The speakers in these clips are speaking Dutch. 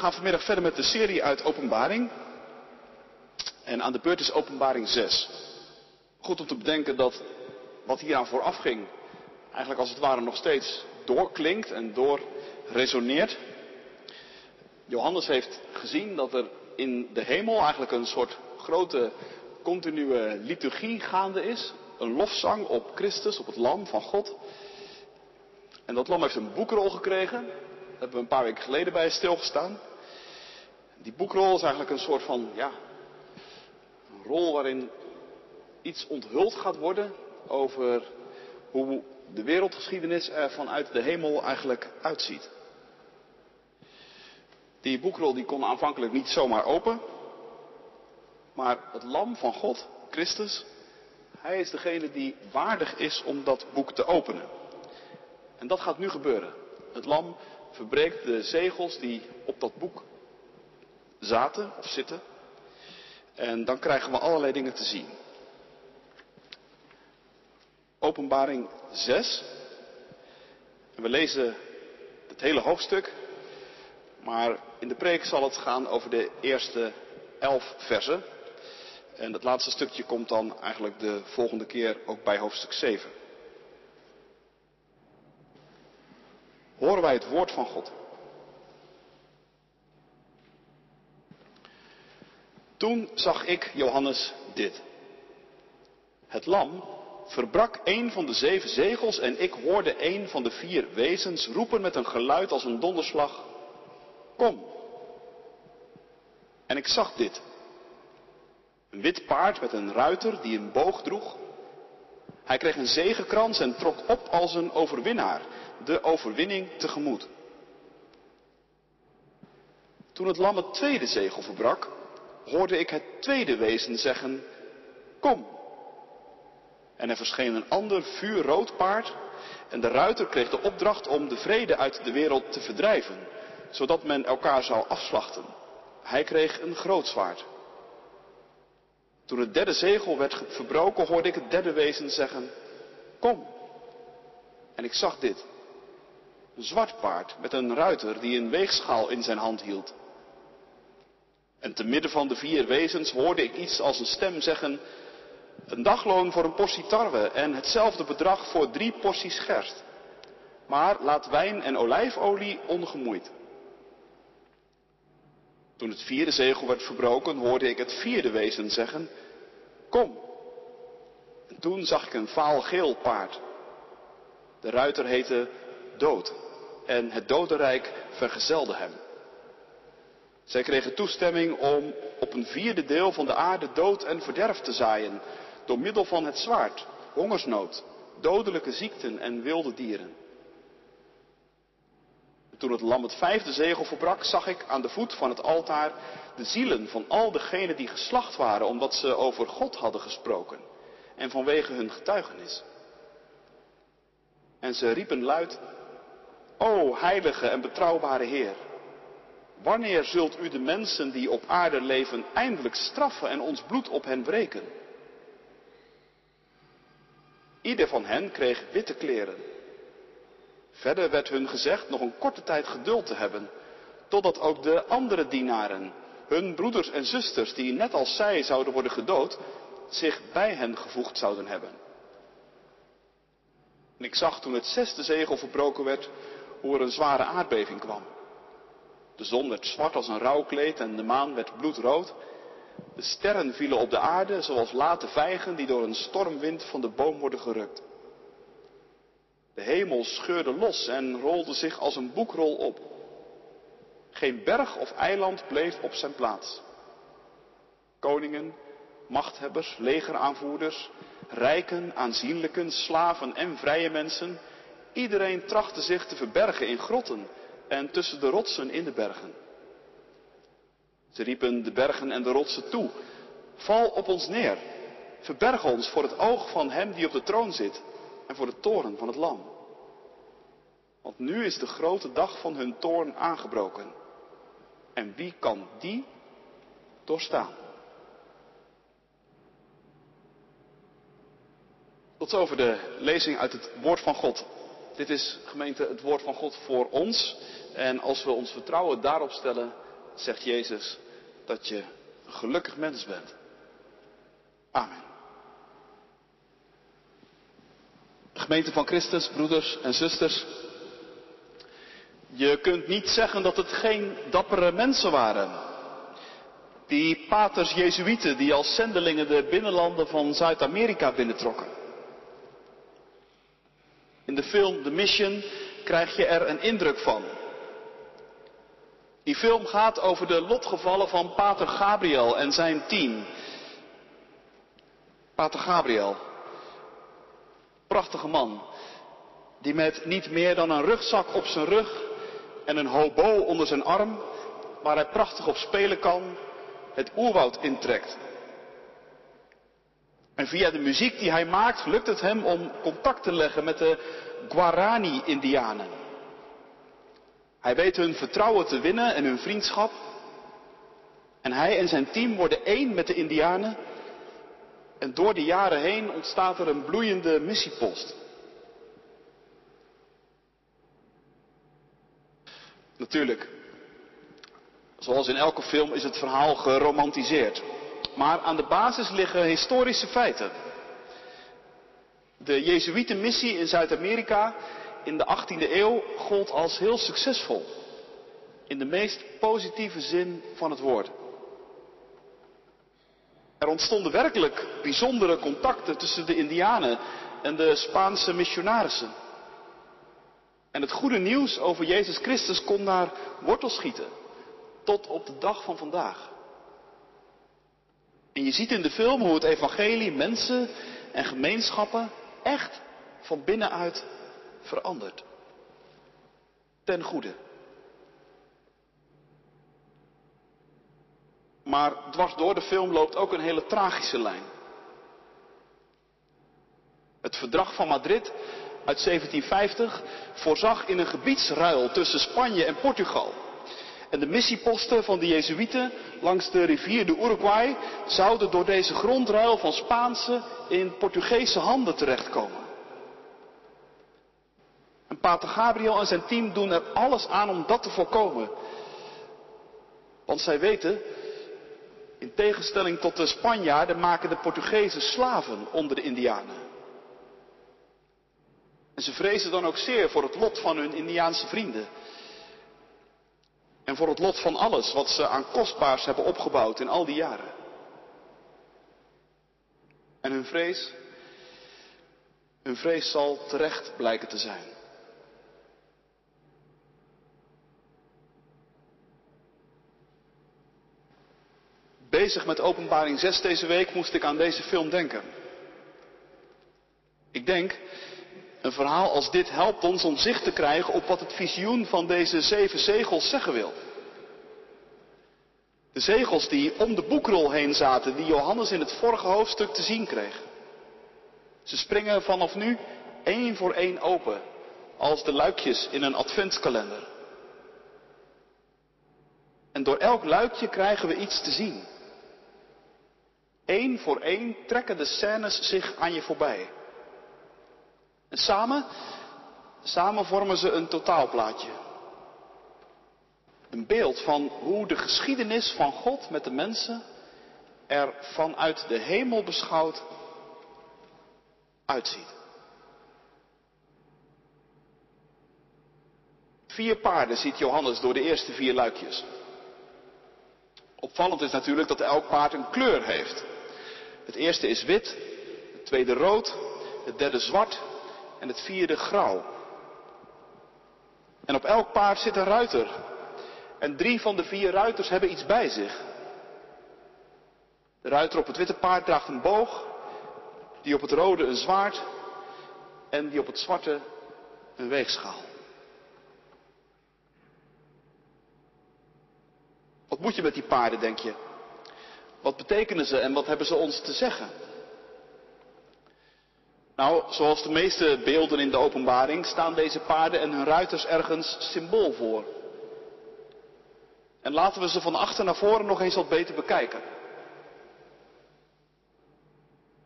gaan vanmiddag verder met de serie uit Openbaring. En aan de beurt is Openbaring 6. Goed om te bedenken dat wat hieraan vooraf ging, eigenlijk als het ware nog steeds doorklinkt en doorresoneert. Johannes heeft gezien dat er in de hemel eigenlijk een soort grote continue liturgie gaande is. Een lofzang op Christus, op het lam van God. En dat lam heeft een boekrol gekregen. Daar hebben we een paar weken geleden bij stilgestaan. Die boekrol is eigenlijk een soort van, ja, een rol waarin iets onthuld gaat worden over hoe de wereldgeschiedenis er vanuit de hemel eigenlijk uitziet. Die boekrol die kon aanvankelijk niet zomaar open. Maar het lam van God, Christus, hij is degene die waardig is om dat boek te openen. En dat gaat nu gebeuren. Het lam verbreekt de zegels die op dat boek zaten of zitten. En dan krijgen we allerlei dingen te zien. Openbaring 6. En we lezen het hele hoofdstuk. Maar in de preek zal het gaan over de eerste elf versen. En het laatste stukje komt dan eigenlijk de volgende keer ook bij hoofdstuk 7. Horen wij het woord van God. Toen zag ik, Johannes, dit. Het lam verbrak een van de zeven zegels en ik hoorde een van de vier wezens roepen met een geluid als een donderslag. Kom. En ik zag dit. Een wit paard met een ruiter die een boog droeg. Hij kreeg een zegenkrans en trok op als een overwinnaar, de overwinning tegemoet. Toen het lam het tweede zegel verbrak, hoorde ik het tweede wezen zeggen, kom. En er verscheen een ander vuurrood paard en de ruiter kreeg de opdracht om de vrede uit de wereld te verdrijven, zodat men elkaar zou afslachten. Hij kreeg een groot zwaard. Toen het derde zegel werd verbroken, hoorde ik het derde wezen zeggen, kom. En ik zag dit. Een zwart paard met een ruiter die een weegschaal in zijn hand hield. En te midden van de vier wezens hoorde ik iets als een stem zeggen, een dagloon voor een portie tarwe en hetzelfde bedrag voor drie porties gerst. Maar laat wijn en olijfolie ongemoeid. Toen het vierde zegel werd verbroken, hoorde ik het vierde wezen zeggen, kom. En toen zag ik een vaal geel paard. De ruiter heette Dood en het dodenrijk vergezelde hem. Zij kregen toestemming om op een vierde deel van de aarde dood en verderf te zaaien, door middel van het zwaard, hongersnood, dodelijke ziekten en wilde dieren. Toen het lam het vijfde zegel verbrak, zag ik aan de voet van het altaar de zielen van al degenen die geslacht waren omdat ze over God hadden gesproken en vanwege hun getuigenis. En ze riepen luid, O heilige en betrouwbare Heer, wanneer zult u de mensen die op aarde leven eindelijk straffen en ons bloed op hen wreken? Ieder van hen kreeg witte kleren. Verder werd hun gezegd nog een korte tijd geduld te hebben, totdat ook de andere dienaren, hun broeders en zusters, die net als zij zouden worden gedood, zich bij hen gevoegd zouden hebben. En ik zag toen het zesde zegel verbroken werd, hoe er een zware aardbeving kwam. De zon werd zwart als een rouwkleed en de maan werd bloedrood. De sterren vielen op de aarde zoals late vijgen die door een stormwind van de boom worden gerukt. De hemel scheurde los en rolde zich als een boekrol op. Geen berg of eiland bleef op zijn plaats. Koningen, machthebbers, legeraanvoerders, rijken, aanzienlijken, slaven en vrije mensen, iedereen trachtte zich te verbergen in grotten en tussen de rotsen in de bergen. Ze riepen de bergen en de rotsen toe, val op ons neer, verberg ons voor het oog van hem die op de troon zit en voor de toren van het lam. Want nu is de grote dag van hun toorn aangebroken. En wie kan die doorstaan? Tot zover de lezing uit het woord van God. Dit is gemeente het woord van God voor ons. En als we ons vertrouwen daarop stellen, zegt Jezus dat je een gelukkig mens bent. Amen. Gemeente van Christus, broeders en zusters. Je kunt niet zeggen dat het geen dappere mensen waren. Die paters Jezuïeten die als zendelingen de binnenlanden van Zuid-Amerika binnentrokken. In de film The Mission krijg je er een indruk van. Die film gaat over de lotgevallen van Pater Gabriel en zijn team. Pater Gabriel, prachtige man, die met niet meer dan een rugzak op zijn rug en een hobo onder zijn arm, waar hij prachtig op spelen kan, het oerwoud intrekt. En via de muziek die hij maakt, lukt het hem om contact te leggen met de Guarani-Indianen. Hij weet hun vertrouwen te winnen en hun vriendschap. En hij en zijn team worden één met de Indianen. En door de jaren heen ontstaat er een bloeiende missiepost. Natuurlijk, zoals in elke film is het verhaal geromantiseerd. Maar aan de basis liggen historische feiten. De Jezuïetenmissie in Zuid-Amerika in de 18e eeuw gold als heel succesvol. In de meest positieve zin van het woord. Er ontstonden werkelijk bijzondere contacten tussen de Indianen en de Spaanse missionarissen. En het goede nieuws over Jezus Christus kon daar wortel schieten. Tot op de dag van vandaag. En je ziet in de film hoe het evangelie mensen en gemeenschappen echt van binnenuit verandert. Ten goede. Maar dwars door de film loopt ook een hele tragische lijn. Het verdrag van Madrid uit 1750 voorzag in een gebiedsruil tussen Spanje en Portugal. En de missieposten van de Jezuïeten langs de rivier de Uruguay zouden door deze grondruil van Spaanse in Portugese handen terechtkomen. Pater Gabriel en zijn team doen er alles aan om dat te voorkomen. Want zij weten, in tegenstelling tot de Spanjaarden maken de Portugezen slaven onder de Indianen. En ze vrezen dan ook zeer voor het lot van hun Indiaanse vrienden. En voor het lot van alles wat ze aan kostbaars hebben opgebouwd in al die jaren. En hun vrees, hun vrees zal terecht blijken te zijn. Bezig met openbaring 6 deze week moest ik aan deze film denken. Ik denk, een verhaal als dit helpt ons om zicht te krijgen op wat het visioen van deze zeven zegels zeggen wil. De zegels die om de boekrol heen zaten, die Johannes in het vorige hoofdstuk te zien kreeg. Ze springen vanaf nu één voor één open, als de luikjes in een adventskalender. En door elk luikje krijgen we iets te zien. Eén voor één trekken de scènes zich aan je voorbij. En samen, samen vormen ze een totaalplaatje. Een beeld van hoe de geschiedenis van God met de mensen er vanuit de hemel beschouwd uitziet. Vier paarden ziet Johannes door de eerste vier luikjes. Opvallend is natuurlijk dat elk paard een kleur heeft. Het eerste is wit, het tweede rood, het derde zwart en het vierde grauw. En op elk paard zit een ruiter. En drie van de vier ruiters hebben iets bij zich. De ruiter op het witte paard draagt een boog, die op het rode een zwaard en die op het zwarte een weegschaal. Wat moet je met die paarden, denk je? Wat betekenen ze en wat hebben ze ons te zeggen? Nou, zoals de meeste beelden in de openbaring staan deze paarden en hun ruiters ergens symbool voor. En laten we ze van achter naar voren nog eens wat beter bekijken.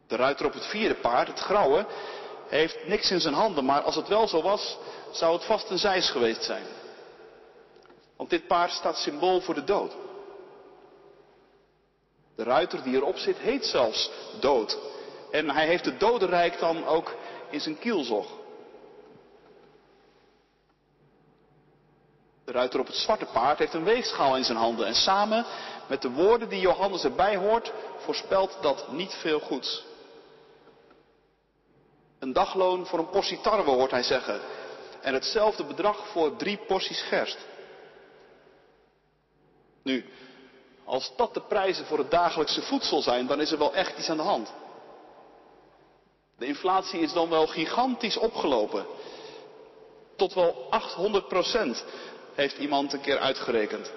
De ruiter op het vierde paard, het grauwe, heeft niks in zijn handen, maar als het wel zo was, zou het vast een zeis geweest zijn. Want dit paard staat symbool voor de dood. De ruiter die erop zit heet zelfs dood. En hij heeft het dodenrijk dan ook in zijn kielzog. De ruiter op het zwarte paard heeft een weegschaal in zijn handen. En samen met de woorden die Johannes erbij hoort, voorspelt dat niet veel goeds. Een dagloon voor een portie tarwe, hoort hij zeggen. En hetzelfde bedrag voor drie porties gerst. Nu, als dat de prijzen voor het dagelijkse voedsel zijn, dan is er wel echt iets aan de hand. De inflatie is dan wel gigantisch opgelopen. Tot wel 800 procent heeft iemand een keer uitgerekend.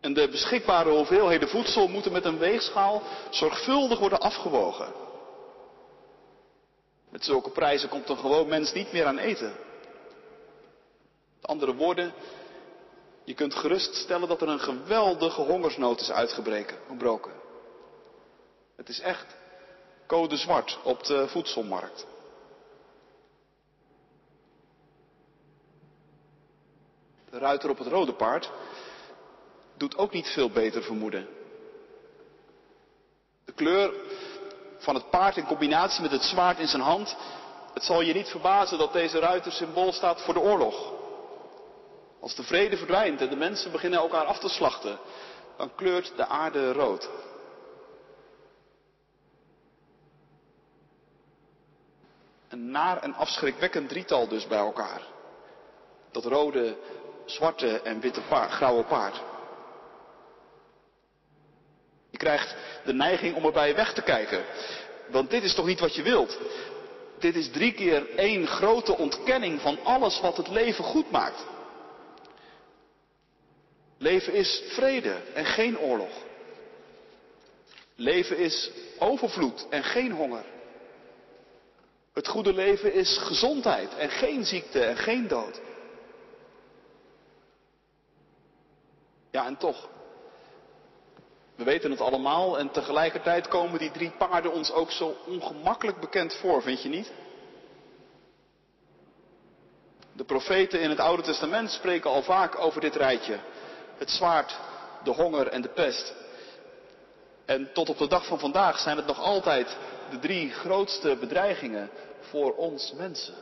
En de beschikbare hoeveelheden voedsel moeten met een weegschaal zorgvuldig worden afgewogen. Met zulke prijzen komt een gewoon mens niet meer aan eten. Met andere woorden, je kunt geruststellen dat er een geweldige hongersnood is uitgebroken. Het is echt code zwart op de voedselmarkt. De ruiter op het rode paard doet ook niet veel beter vermoeden. De kleur van het paard in combinatie met het zwaard in zijn hand. Het zal je niet verbazen dat deze ruiter symbool staat voor de oorlog. Als de vrede verdwijnt en de mensen beginnen elkaar af te slachten, dan kleurt de aarde rood. Een naar en afschrikwekkend drietal dus bij elkaar. Dat rode, zwarte en witte paard, grauwe paard. Je krijgt de neiging om erbij weg te kijken. Want dit is toch niet wat je wilt? Dit is drie keer één grote ontkenning van alles wat het leven goed maakt. Leven is vrede en geen oorlog. Leven is overvloed en geen honger. Het goede leven is gezondheid en geen ziekte en geen dood. Ja, en toch. We weten het allemaal en tegelijkertijd komen die drie paarden ons ook zo ongemakkelijk bekend voor, vind je niet? De profeten in het Oude Testament spreken al vaak over dit rijtje. Het zwaard, de honger en de pest. En tot op de dag van vandaag zijn het nog altijd de drie grootste bedreigingen voor ons mensen.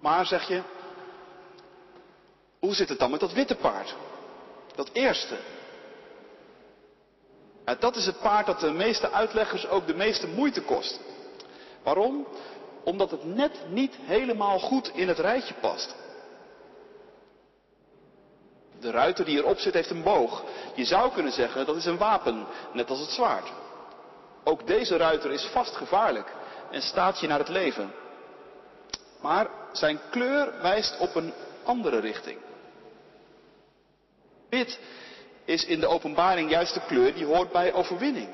Maar zeg je, hoe zit het dan met dat witte paard? Dat eerste. Ja, dat is het paard dat de meeste uitleggers ook de meeste moeite kost. Waarom? Omdat het net niet helemaal goed in het rijtje past. De ruiter die erop zit heeft een boog. Je zou kunnen zeggen dat is een wapen, net als het zwaard. Ook deze ruiter is vast gevaarlijk en staat je naar het leven. Maar zijn kleur wijst op een andere richting. Wit is in de openbaring juist de kleur die hoort bij overwinning.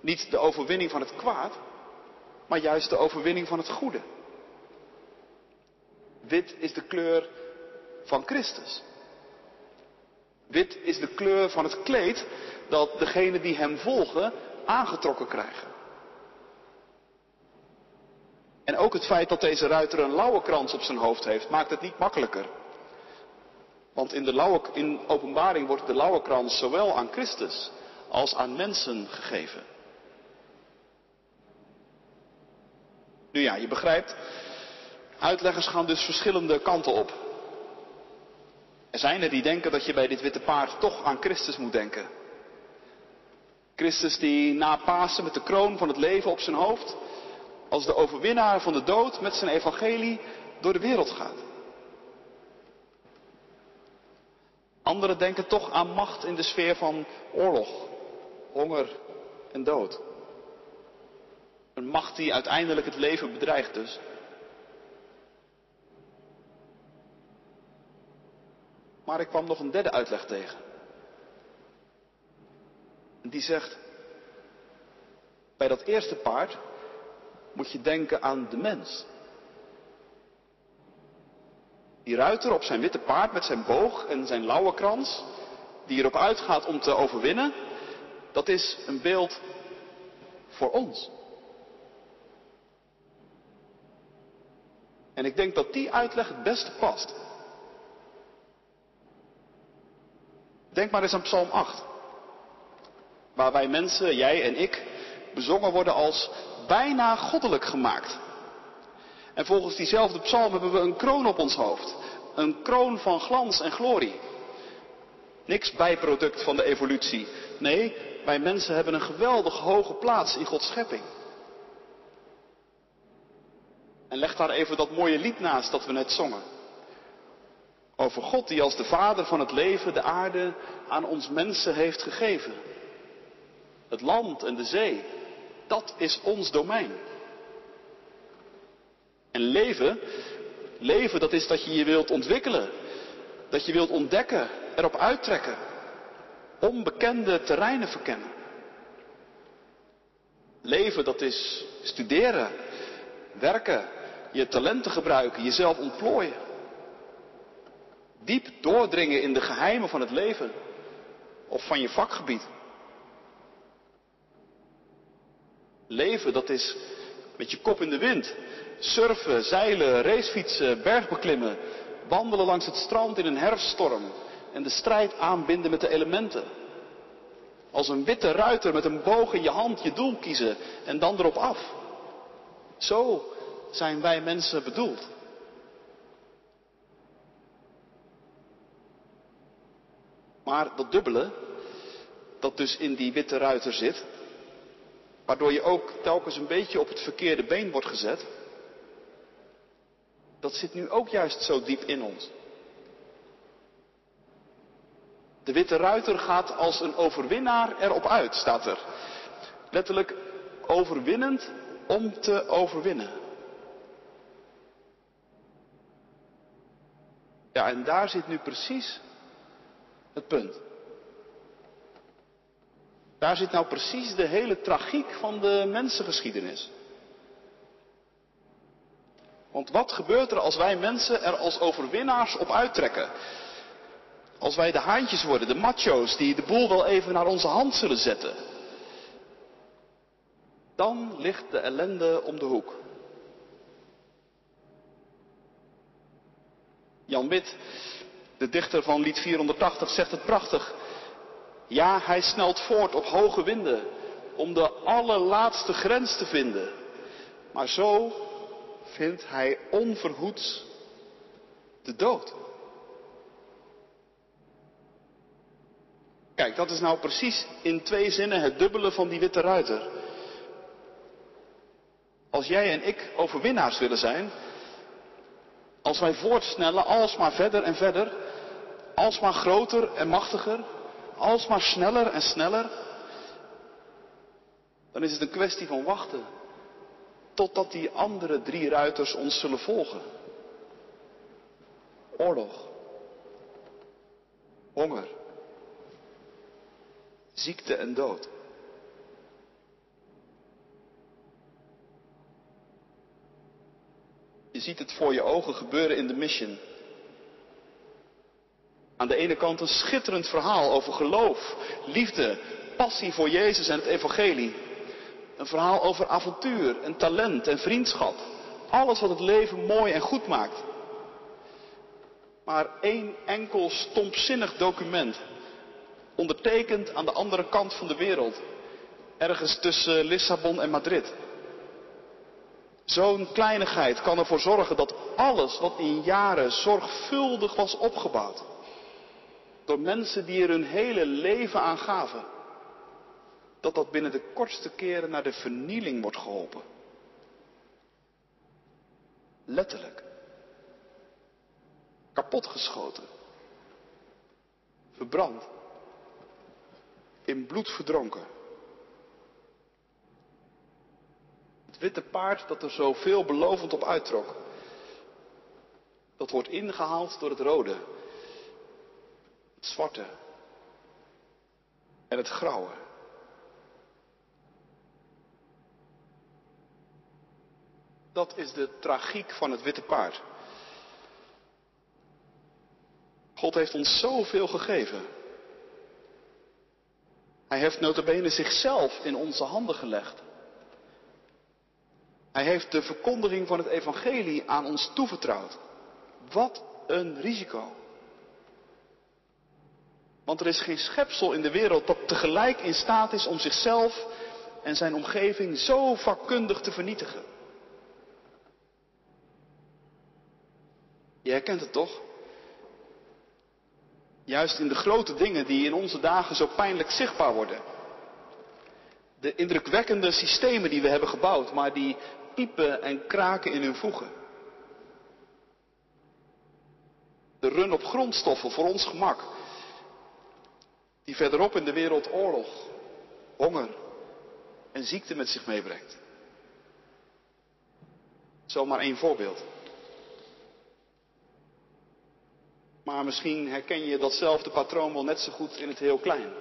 Niet de overwinning van het kwaad, maar juist de overwinning van het goede. Wit is de kleur van Christus. Wit is de kleur van het kleed dat degenen die hem volgen aangetrokken krijgen. En ook het feit dat deze ruiter een lauwe krans op zijn hoofd heeft, maakt het niet makkelijker. Want in, de in openbaring wordt de lauwe krans zowel aan Christus als aan mensen gegeven. Nu ja, je begrijpt, uitleggers gaan dus verschillende kanten op. Er zijn er die denken dat je bij dit witte paard toch aan Christus moet denken. Christus die na Pasen met de kroon van het leven op zijn hoofd, als de overwinnaar van de dood met zijn evangelie door de wereld gaat. Anderen denken toch aan macht in de sfeer van oorlog, honger en dood. Een macht die uiteindelijk het leven bedreigt dus. Maar ik kwam nog een derde uitleg tegen. Die zegt, bij dat eerste paard moet je denken aan de mens. Die ruiter op zijn witte paard met zijn boog en zijn lauwe krans, die erop uitgaat om te overwinnen, dat is een beeld voor ons. En ik denk dat die uitleg het beste past. Denk maar eens aan Psalm 8. Waar wij mensen, jij en ik, bezongen worden als bijna goddelijk gemaakt. En volgens diezelfde psalm hebben we een kroon op ons hoofd. Een kroon van glans en glorie. Niks bijproduct van de evolutie. Nee, wij mensen hebben een geweldig hoge plaats in Gods schepping. En leg daar even dat mooie lied naast dat we net zongen. Over God die als de vader van het leven de aarde aan ons mensen heeft gegeven. Het land en de zee, dat is ons domein. En leven, leven dat is dat je je wilt ontwikkelen. Dat je wilt ontdekken, erop uittrekken. Onbekende terreinen verkennen. Leven dat is studeren, werken, je talenten gebruiken, jezelf ontplooien. Diep doordringen in de geheimen van het leven of van je vakgebied. Leven, dat is met je kop in de wind. Surfen, zeilen, racefietsen, bergbeklimmen. Wandelen langs het strand in een herfststorm. En de strijd aanbinden met de elementen. Als een witte ruiter met een boog in je hand je doel kiezen en dan erop af. Zo zijn wij mensen bedoeld. Maar dat dubbele, dat dus in die witte ruiter zit, waardoor je ook telkens een beetje op het verkeerde been wordt gezet, dat zit nu ook juist zo diep in ons. De witte ruiter gaat als een overwinnaar erop uit, staat er. Letterlijk overwinnend om te overwinnen. Ja, en daar zit nu precies het punt. Daar zit nou precies de hele tragiek van de mensengeschiedenis. Want wat gebeurt er als wij mensen er als overwinnaars op uittrekken? Als wij de haantjes worden, de macho's die de boel wel even naar onze hand zullen zetten. Dan ligt de ellende om de hoek. Jan Wit, de dichter van lied 480, zegt het prachtig. Ja, hij snelt voort op hoge winden om de allerlaatste grens te vinden. Maar zo vindt hij onverhoeds de dood. Kijk, dat is nou precies in twee zinnen het dubbele van die witte ruiter. Als jij en ik overwinnaars willen zijn, als wij voortsnellen, alsmaar verder en verder, alsmaar groter en machtiger, alsmaar sneller en sneller, dan is het een kwestie van wachten totdat die andere drie ruiters ons zullen volgen. Oorlog, honger, ziekte en dood. Je ziet het voor je ogen gebeuren in de mission. Aan de ene kant een schitterend verhaal over geloof, liefde, passie voor Jezus en het evangelie. Een verhaal over avontuur en talent en vriendschap. Alles wat het leven mooi en goed maakt. Maar één enkel stompzinnig document. Ondertekend aan de andere kant van de wereld. Ergens tussen Lissabon en Madrid. Zo'n kleinigheid kan ervoor zorgen dat alles wat in jaren zorgvuldig was opgebouwd. Door mensen die er hun hele leven aan gaven dat dat binnen de kortste keren naar de vernieling wordt geholpen. Letterlijk. Kapotgeschoten. Verbrand. In bloed verdronken. Het witte paard dat er zo veelbelovend op uittrok. Dat wordt ingehaald door het rode. Het zwarte. En het grauwe. Dat is de tragiek van het witte paard. God heeft ons zoveel gegeven. Hij heeft notabene zichzelf in onze handen gelegd. Hij heeft de verkondiging van het evangelie aan ons toevertrouwd. Wat een risico. Want er is geen schepsel in de wereld dat tegelijk in staat is om zichzelf en zijn omgeving zo vakkundig te vernietigen. Je herkent het toch? Juist in de grote dingen die in onze dagen zo pijnlijk zichtbaar worden. De indrukwekkende systemen die we hebben gebouwd, maar die piepen en kraken in hun voegen. De run op grondstoffen voor ons gemak. Die verderop in de wereld oorlog, honger en ziekte met zich meebrengt. Zomaar één voorbeeld. Maar misschien herken je datzelfde patroon wel net zo goed in het heel klein.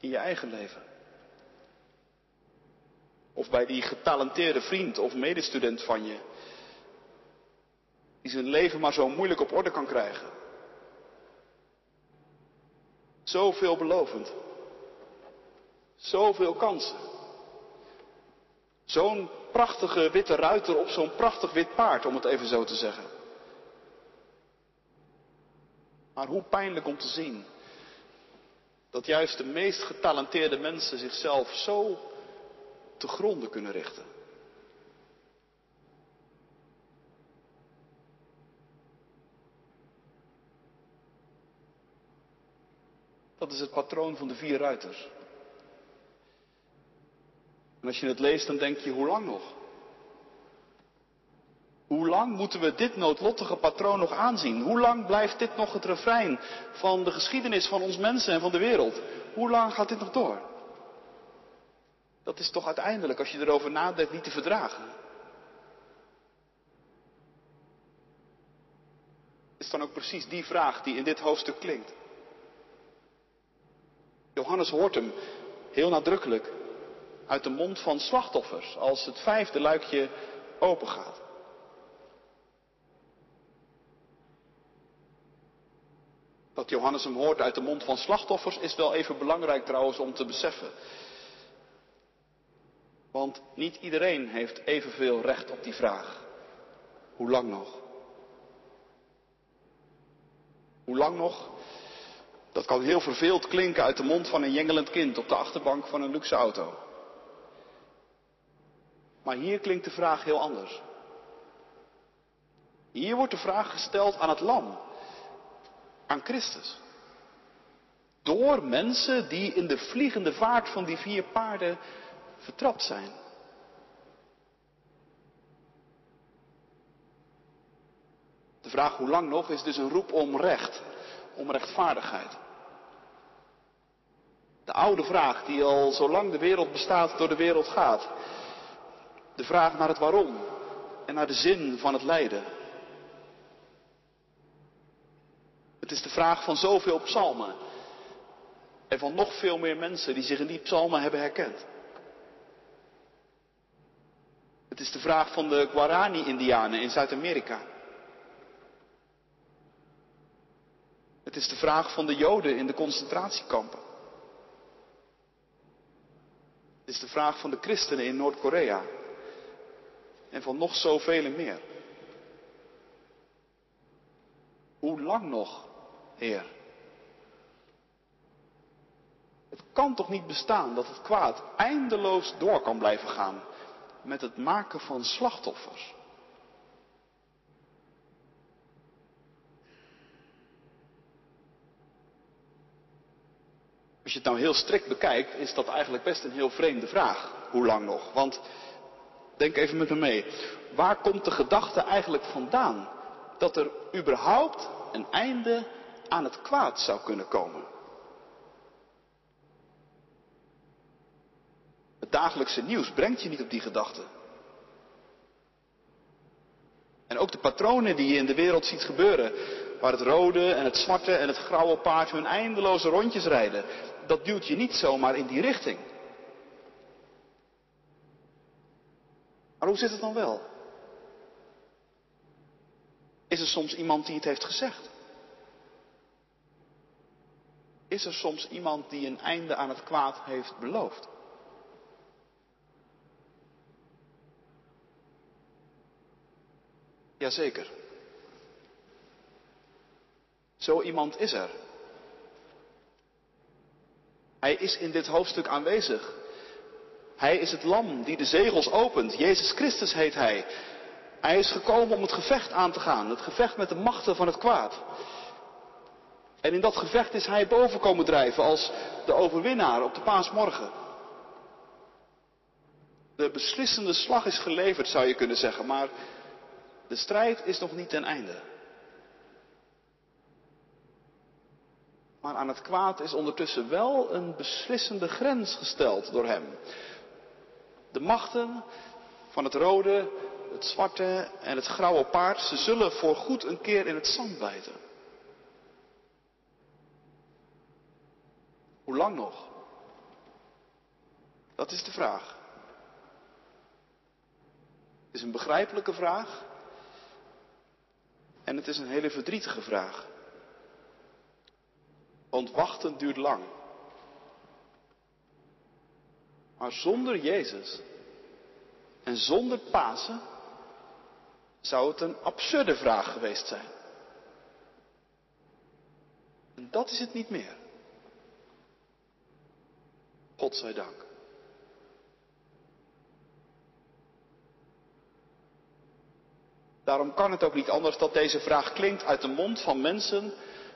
In je eigen leven. Of bij die getalenteerde vriend of medestudent van je. Die zijn leven maar zo moeilijk op orde kan krijgen. Zo veelbelovend. Zoveel kansen. Zo'n prachtige witte ruiter op zo'n prachtig wit paard, om het even zo te zeggen. Maar hoe pijnlijk om te zien dat juist de meest getalenteerde mensen zichzelf zo te gronden kunnen richten. Dat is het patroon van de vier ruiters. En als je het leest, dan denk je, hoe lang nog? Hoe lang moeten we dit noodlottige patroon nog aanzien? Hoe lang blijft dit nog het refrein van de geschiedenis van ons mensen en van de wereld? Hoe lang gaat dit nog door? Dat is toch uiteindelijk, als je erover nadenkt, niet te verdragen. Is dan ook precies die vraag die in dit hoofdstuk klinkt. Johannes hoort hem heel nadrukkelijk uit de mond van slachtoffers als het vijfde luikje opengaat. Dat Johannes hem hoort uit de mond van slachtoffers is wel even belangrijk trouwens om te beseffen. Want niet iedereen heeft evenveel recht op die vraag. Hoe lang nog? Hoe lang nog? Dat kan heel verveeld klinken uit de mond van een jengelend kind op de achterbank van een luxe auto. Maar hier klinkt de vraag heel anders. Hier wordt de vraag gesteld aan het lam, aan Christus. Door mensen die in de vliegende vaart van die vier paarden vertrapt zijn. De vraag hoe lang nog is dus een roep om recht, om rechtvaardigheid. De oude vraag die al zolang de wereld bestaat door de wereld gaat. De vraag naar het waarom en naar de zin van het lijden. Het is de vraag van zoveel psalmen en van nog veel meer mensen die zich in die psalmen hebben herkend. Het is de vraag van de Guarani-Indianen in Zuid-Amerika. Het is de vraag van de Joden in de concentratiekampen. Het is de vraag van de christenen in Noord-Korea. En van nog zoveel meer. Hoe lang nog, Heer? Het kan toch niet bestaan dat het kwaad eindeloos door kan blijven gaan met het maken van slachtoffers. Als je het nou heel strikt bekijkt, is dat eigenlijk best een heel vreemde vraag. Hoe lang nog? Want, denk even met me mee. Waar komt de gedachte eigenlijk vandaan dat er überhaupt een einde aan het kwaad zou kunnen komen? Dagelijkse nieuws brengt je niet op die gedachte. En ook de patronen die je in de wereld ziet gebeuren, waar het rode en het zwarte en het grauwe paard hun eindeloze rondjes rijden, dat duwt je niet zomaar in die richting. Maar hoe zit het dan wel? Is er soms iemand die het heeft gezegd? Is er soms iemand die een einde aan het kwaad heeft beloofd? Jazeker. Zo iemand is er. Hij is in dit hoofdstuk aanwezig. Hij is het lam die de zegels opent. Jezus Christus heet hij. Hij is gekomen om het gevecht aan te gaan. Het gevecht met de machten van het kwaad. En in dat gevecht is hij boven komen drijven als de overwinnaar op de paasmorgen. De beslissende slag is geleverd, zou je kunnen zeggen, maar de strijd is nog niet ten einde. Maar aan het kwaad is ondertussen wel een beslissende grens gesteld door hem. De machten van het rode, het zwarte en het grauwe paard, ze zullen voorgoed een keer in het zand bijten. Hoe lang nog? Dat is de vraag. Het is een begrijpelijke vraag. En het is een hele verdrietige vraag. Want wachten duurt lang. Maar zonder Jezus en zonder Pasen zou het een absurde vraag geweest zijn. En dat is het niet meer. God zij dank. Daarom kan het ook niet anders dat deze vraag klinkt uit de mond van mensen,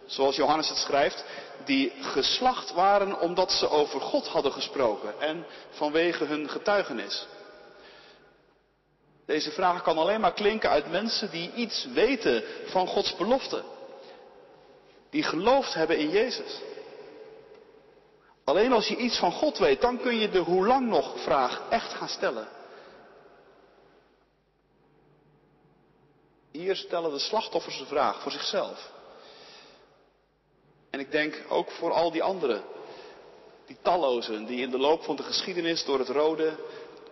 zoals Johannes het schrijft, die geslacht waren omdat ze over God hadden gesproken en vanwege hun getuigenis. Deze vraag kan alleen maar klinken uit mensen die iets weten van Gods belofte. Die geloofd hebben in Jezus. Alleen als je iets van God weet, dan kun je de hoe lang nog vraag echt gaan stellen. Hier stellen de slachtoffers de vraag voor zichzelf. En ik denk ook voor al die anderen, die tallozen, die in de loop van de geschiedenis door het rode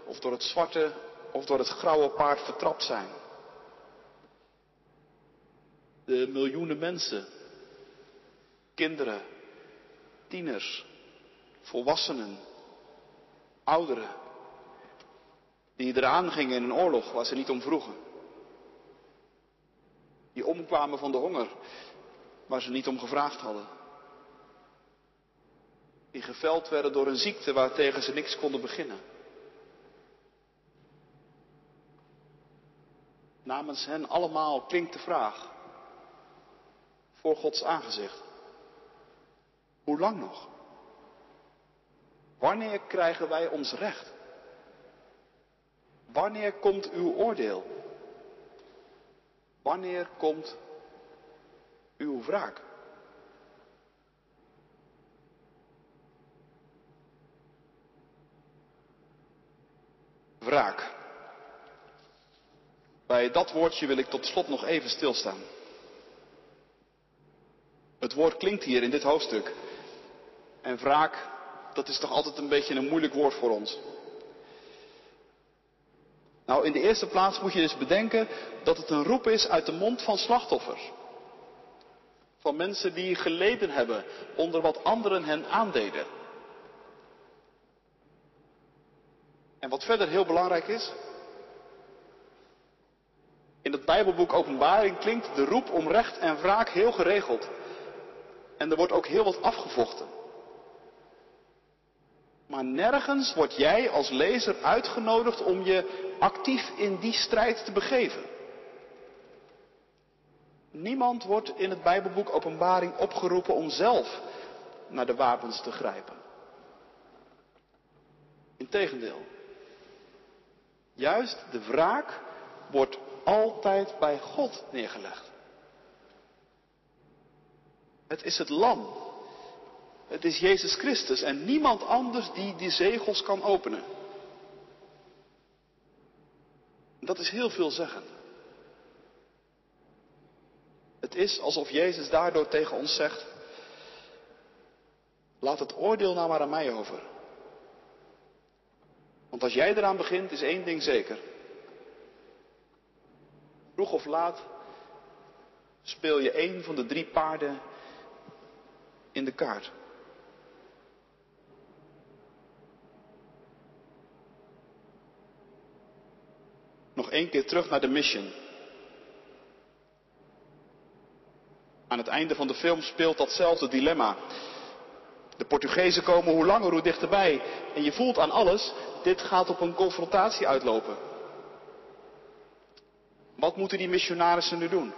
of door het zwarte of door het grauwe paard vertrapt zijn. De miljoenen mensen, kinderen, tieners, volwassenen, ouderen, die eraan gingen in een oorlog waar ze niet om vroegen. Die omkwamen van de honger waar ze niet om gevraagd hadden. Die geveld werden door een ziekte waartegen ze niks konden beginnen. Namens hen allemaal klinkt de vraag voor Gods aangezicht. Hoe lang nog? Wanneer krijgen wij ons recht? Wanneer komt uw oordeel? Wanneer komt uw wraak? Wraak. Bij dat woordje wil ik tot slot nog even stilstaan. Het woord klinkt hier in dit hoofdstuk. En wraak, dat is toch altijd een beetje een moeilijk woord voor ons. Nou, in de eerste plaats moet je dus bedenken dat het een roep is uit de mond van slachtoffers. Van mensen die geleden hebben onder wat anderen hen aandeden. En wat verder heel belangrijk is, in het Bijbelboek Openbaring klinkt de roep om recht en wraak heel geregeld. En er wordt ook heel wat afgevochten. Maar nergens word jij als lezer uitgenodigd om je actief in die strijd te begeven. Niemand wordt in het Bijbelboek Openbaring opgeroepen om zelf naar de wapens te grijpen. Integendeel. Juist de wraak wordt altijd bij God neergelegd. Het is het lam. Het is Jezus Christus en niemand anders die die zegels kan openen. Dat is heel veel zeggen. Het is alsof Jezus daardoor tegen ons zegt, laat het oordeel nou maar aan mij over. Want als jij eraan begint, is één ding zeker. Vroeg of laat speel je één van de drie paarden in de kaart. nog één keer terug naar de mission. Aan het einde van de film speelt datzelfde dilemma. De Portugezen komen hoe langer hoe dichterbij. En je voelt aan alles, dit gaat op een confrontatie uitlopen. Wat moeten die missionarissen nu doen?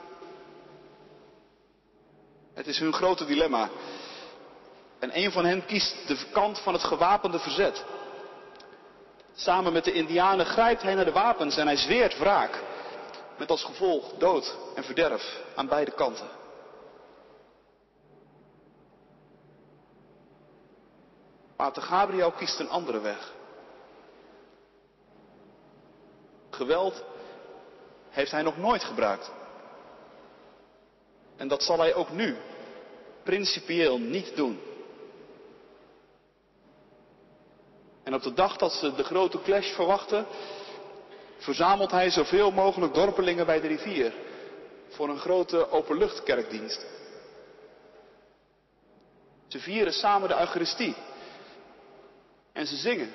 Het is hun grote dilemma. En een van hen kiest de kant van het gewapende verzet. Samen met de Indianen grijpt hij naar de wapens en hij zweert wraak. Met als gevolg dood en verderf aan beide kanten. Pater Gabriel kiest een andere weg. Geweld heeft hij nog nooit gebruikt. En dat zal hij ook nu principieel niet doen. En op de dag dat ze de grote clash verwachten, verzamelt hij zoveel mogelijk dorpelingen bij de rivier voor een grote openluchtkerkdienst. Ze vieren samen de Eucharistie en ze zingen.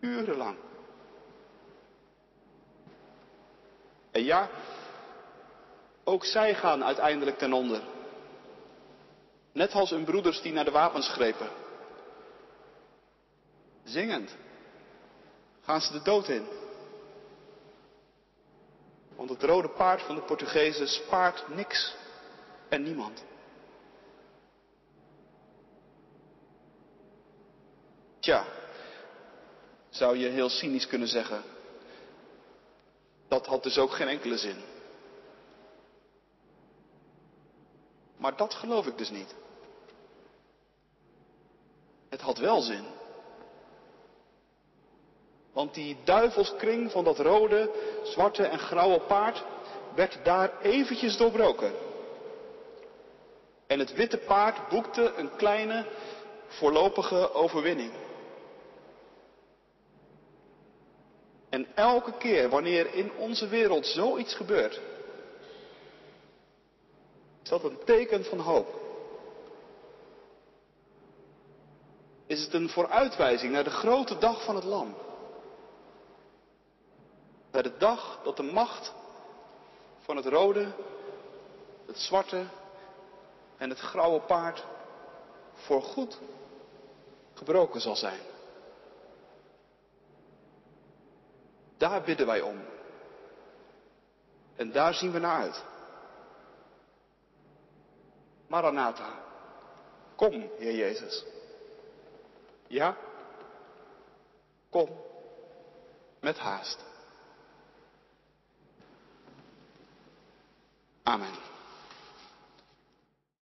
Urenlang. En ja, ook zij gaan uiteindelijk ten onder. Net als hun broeders die naar de wapens grepen. Zingend gaan ze de dood in. Want het rode paard van de Portugezen spaart niks en niemand. Tja, zou je heel cynisch kunnen zeggen. Dat had dus ook geen enkele zin. Maar dat geloof ik dus niet. Het had wel zin. Want die duivelskring van dat rode, zwarte en grauwe paard werd daar eventjes doorbroken. En het witte paard boekte een kleine, voorlopige overwinning. En elke keer wanneer in onze wereld zoiets gebeurt, is dat een teken van hoop. Is het een vooruitwijzing naar de grote dag van het Lam? Naar de dag dat de macht van het rode, het zwarte en het grauwe paard voor goed gebroken zal zijn. Daar bidden wij om. En daar zien we naar uit. Maranatha. Kom, Heer Jezus. Ja? Kom. Met haast. Amen.